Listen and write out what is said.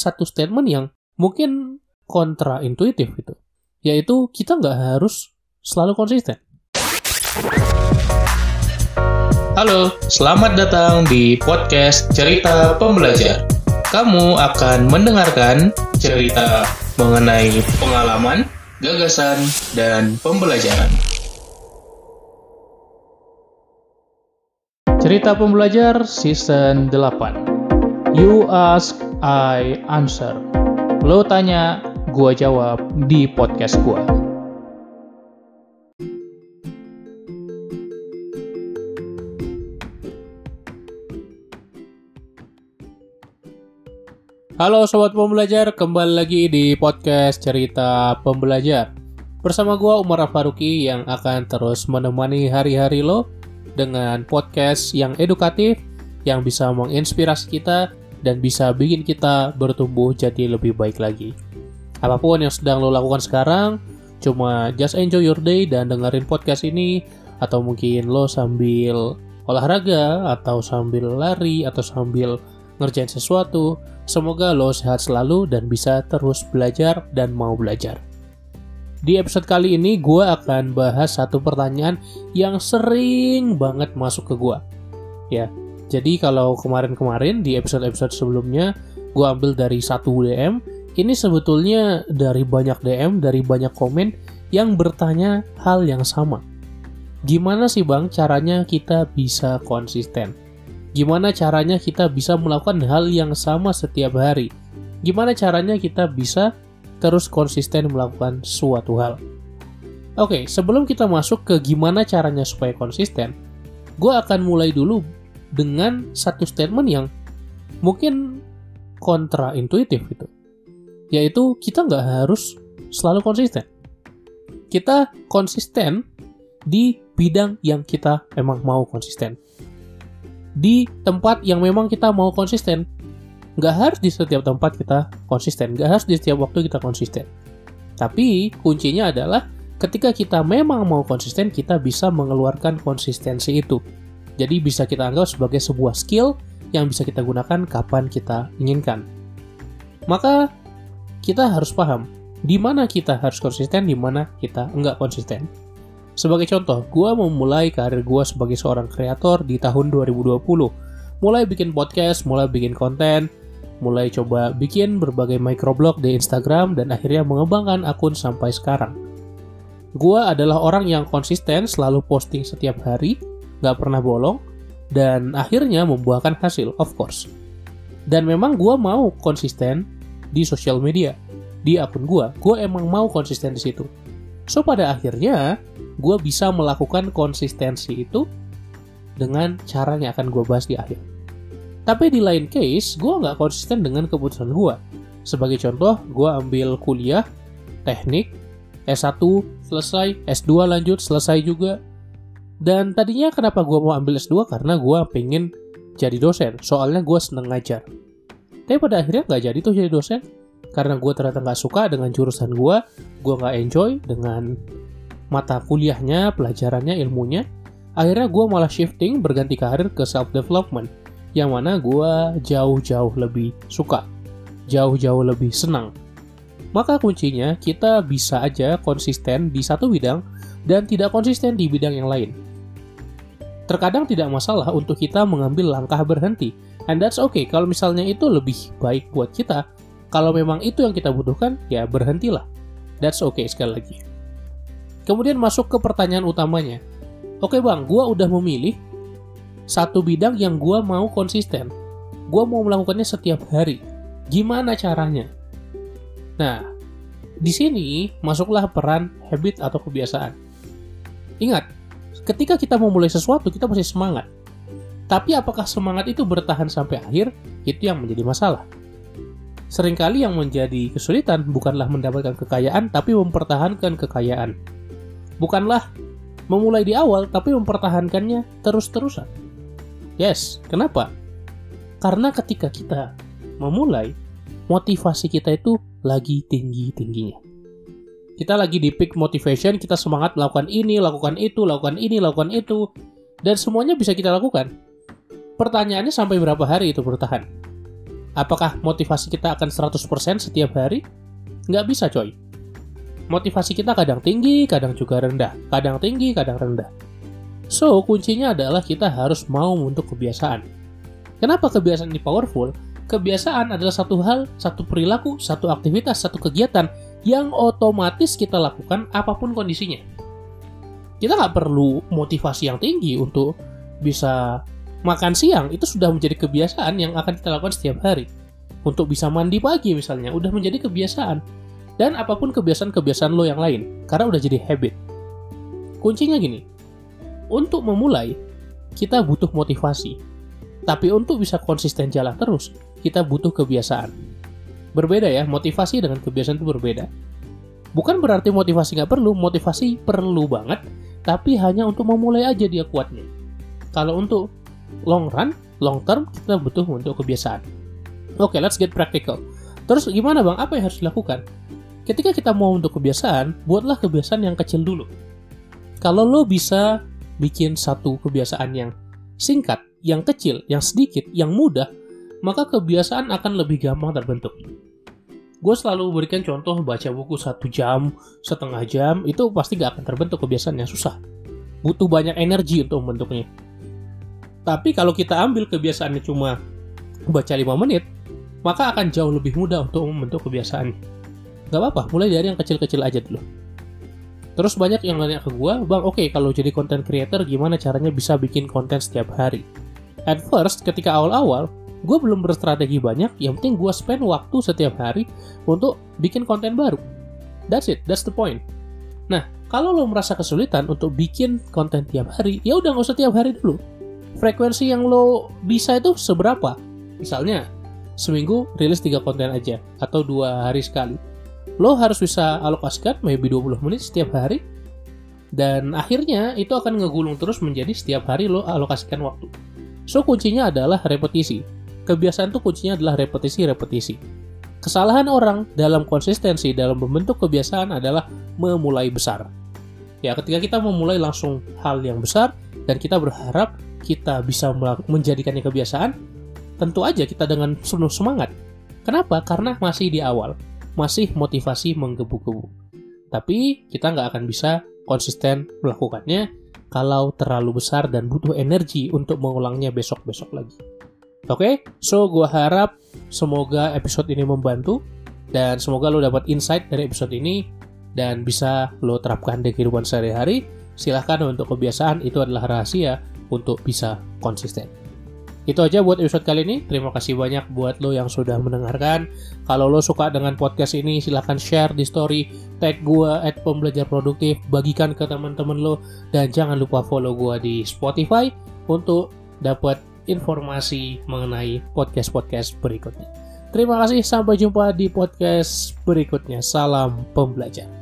satu statement yang mungkin kontra intuitif gitu. Yaitu kita nggak harus selalu konsisten. Halo, selamat datang di podcast Cerita Pembelajar. Kamu akan mendengarkan cerita mengenai pengalaman, gagasan, dan pembelajaran. Cerita Pembelajar Season 8 You ask, I answer Lo tanya, gua jawab di podcast gua. Halo Sobat Pembelajar, kembali lagi di podcast Cerita Pembelajar. Bersama gua Umar Faruki yang akan terus menemani hari-hari lo dengan podcast yang edukatif, yang bisa menginspirasi kita, dan bisa bikin kita bertumbuh jadi lebih baik lagi. Apa pun yang sedang lo lakukan sekarang, cuma just enjoy your day dan dengerin podcast ini, atau mungkin lo sambil olahraga, atau sambil lari, atau sambil ngerjain sesuatu, semoga lo sehat selalu dan bisa terus belajar dan mau belajar. Di episode kali ini gue akan bahas satu pertanyaan yang sering banget masuk ke gue. Ya, jadi kalau kemarin-kemarin di episode-episode sebelumnya gue ambil dari satu DM, ini sebetulnya dari banyak DM, dari banyak komen yang bertanya hal yang sama. Gimana sih bang caranya kita bisa konsisten? Gimana caranya kita bisa melakukan hal yang sama setiap hari? Gimana caranya kita bisa terus konsisten melakukan suatu hal. Oke, sebelum kita masuk ke gimana caranya supaya konsisten, gue akan mulai dulu dengan satu statement yang mungkin kontra intuitif gitu. Yaitu kita nggak harus selalu konsisten. Kita konsisten di bidang yang kita emang mau konsisten. Di tempat yang memang kita mau konsisten nggak harus di setiap tempat kita konsisten, nggak harus di setiap waktu kita konsisten. Tapi kuncinya adalah ketika kita memang mau konsisten, kita bisa mengeluarkan konsistensi itu. Jadi bisa kita anggap sebagai sebuah skill yang bisa kita gunakan kapan kita inginkan. Maka kita harus paham di mana kita harus konsisten, di mana kita enggak konsisten. Sebagai contoh, gue memulai karir gue sebagai seorang kreator di tahun 2020. Mulai bikin podcast, mulai bikin konten, mulai coba bikin berbagai microblog di Instagram dan akhirnya mengembangkan akun sampai sekarang. Gua adalah orang yang konsisten selalu posting setiap hari, gak pernah bolong, dan akhirnya membuahkan hasil, of course. Dan memang gua mau konsisten di sosial media, di akun gua. Gua emang mau konsisten di situ. So pada akhirnya, gua bisa melakukan konsistensi itu dengan cara yang akan gue bahas di akhir. Tapi di lain case, gue nggak konsisten dengan keputusan gue. Sebagai contoh, gue ambil kuliah, teknik, S1 selesai, S2 lanjut, selesai juga. Dan tadinya kenapa gue mau ambil S2? Karena gue pengen jadi dosen, soalnya gue seneng ngajar. Tapi pada akhirnya nggak jadi tuh jadi dosen, karena gue ternyata nggak suka dengan jurusan gue, gue nggak enjoy dengan mata kuliahnya, pelajarannya, ilmunya. Akhirnya gue malah shifting berganti karir ke self-development yang mana gue jauh-jauh lebih suka, jauh-jauh lebih senang. Maka kuncinya kita bisa aja konsisten di satu bidang dan tidak konsisten di bidang yang lain. Terkadang tidak masalah untuk kita mengambil langkah berhenti, and that's okay kalau misalnya itu lebih baik buat kita. Kalau memang itu yang kita butuhkan, ya berhentilah. That's okay sekali lagi. Kemudian masuk ke pertanyaan utamanya. Oke bang, gue udah memilih satu bidang yang gue mau konsisten. Gue mau melakukannya setiap hari. Gimana caranya? Nah, di sini masuklah peran habit atau kebiasaan. Ingat, ketika kita mau mulai sesuatu, kita masih semangat. Tapi apakah semangat itu bertahan sampai akhir? Itu yang menjadi masalah. Seringkali yang menjadi kesulitan bukanlah mendapatkan kekayaan, tapi mempertahankan kekayaan. Bukanlah memulai di awal, tapi mempertahankannya terus-terusan. Yes, kenapa? Karena ketika kita memulai, motivasi kita itu lagi tinggi-tingginya. Kita lagi di peak motivation, kita semangat melakukan ini, lakukan itu, lakukan ini, lakukan itu, dan semuanya bisa kita lakukan. Pertanyaannya sampai berapa hari itu bertahan? Apakah motivasi kita akan 100% setiap hari? Nggak bisa coy. Motivasi kita kadang tinggi, kadang juga rendah. Kadang tinggi, kadang rendah. So, kuncinya adalah kita harus mau untuk kebiasaan. Kenapa kebiasaan ini powerful? Kebiasaan adalah satu hal, satu perilaku, satu aktivitas, satu kegiatan yang otomatis kita lakukan apa pun kondisinya. Kita nggak perlu motivasi yang tinggi untuk bisa makan siang, itu sudah menjadi kebiasaan yang akan kita lakukan setiap hari. Untuk bisa mandi pagi misalnya, udah menjadi kebiasaan. Dan apa pun kebiasaan-kebiasaan lo yang lain, karena udah jadi habit. Kuncinya gini, untuk memulai, kita butuh motivasi. Tapi untuk bisa konsisten jalan terus, kita butuh kebiasaan. Berbeda ya, motivasi dengan kebiasaan itu berbeda. Bukan berarti motivasi nggak perlu, motivasi perlu banget, tapi hanya untuk memulai aja dia kuatnya. Kalau untuk long run, long term, kita butuh untuk kebiasaan. Oke, okay, let's get practical. Terus gimana bang, apa yang harus dilakukan? Ketika kita mau untuk kebiasaan, buatlah kebiasaan yang kecil dulu. Kalau lo bisa bikin satu kebiasaan yang singkat, yang kecil, yang sedikit, yang mudah, maka kebiasaan akan lebih gampang terbentuk. Gue selalu berikan contoh baca buku satu jam, setengah jam, itu pasti gak akan terbentuk kebiasaan yang susah. Butuh banyak energi untuk membentuknya. Tapi kalau kita ambil kebiasaannya cuma baca 5 menit, maka akan jauh lebih mudah untuk membentuk kebiasaan. Gak apa-apa, mulai dari yang kecil-kecil aja dulu. Terus banyak yang nanya ke gue, bang oke okay, kalau jadi content creator gimana caranya bisa bikin konten setiap hari? At first, ketika awal-awal, gue belum berstrategi banyak, yang penting gue spend waktu setiap hari untuk bikin konten baru. That's it, that's the point. Nah, kalau lo merasa kesulitan untuk bikin konten tiap hari, ya udah nggak usah tiap hari dulu. Frekuensi yang lo bisa itu seberapa? Misalnya, seminggu rilis tiga konten aja, atau dua hari sekali lo harus bisa alokasikan maybe 20 menit setiap hari dan akhirnya itu akan ngegulung terus menjadi setiap hari lo alokasikan waktu. So kuncinya adalah repetisi. Kebiasaan tuh kuncinya adalah repetisi-repetisi. Kesalahan orang dalam konsistensi dalam membentuk kebiasaan adalah memulai besar. Ya, ketika kita memulai langsung hal yang besar dan kita berharap kita bisa menjadikannya kebiasaan, tentu aja kita dengan penuh semangat. Kenapa? Karena masih di awal masih motivasi menggebu-gebu. Tapi kita nggak akan bisa konsisten melakukannya kalau terlalu besar dan butuh energi untuk mengulangnya besok-besok lagi. Oke, okay? so gue harap semoga episode ini membantu dan semoga lo dapat insight dari episode ini dan bisa lo terapkan di kehidupan sehari-hari. Silahkan untuk kebiasaan itu adalah rahasia untuk bisa konsisten. Itu aja buat episode kali ini. Terima kasih banyak buat lo yang sudah mendengarkan. Kalau lo suka dengan podcast ini, silahkan share di story, tag gue at pembelajar produktif, bagikan ke teman-teman lo, dan jangan lupa follow gue di Spotify untuk dapat informasi mengenai podcast-podcast berikutnya. Terima kasih, sampai jumpa di podcast berikutnya. Salam pembelajar.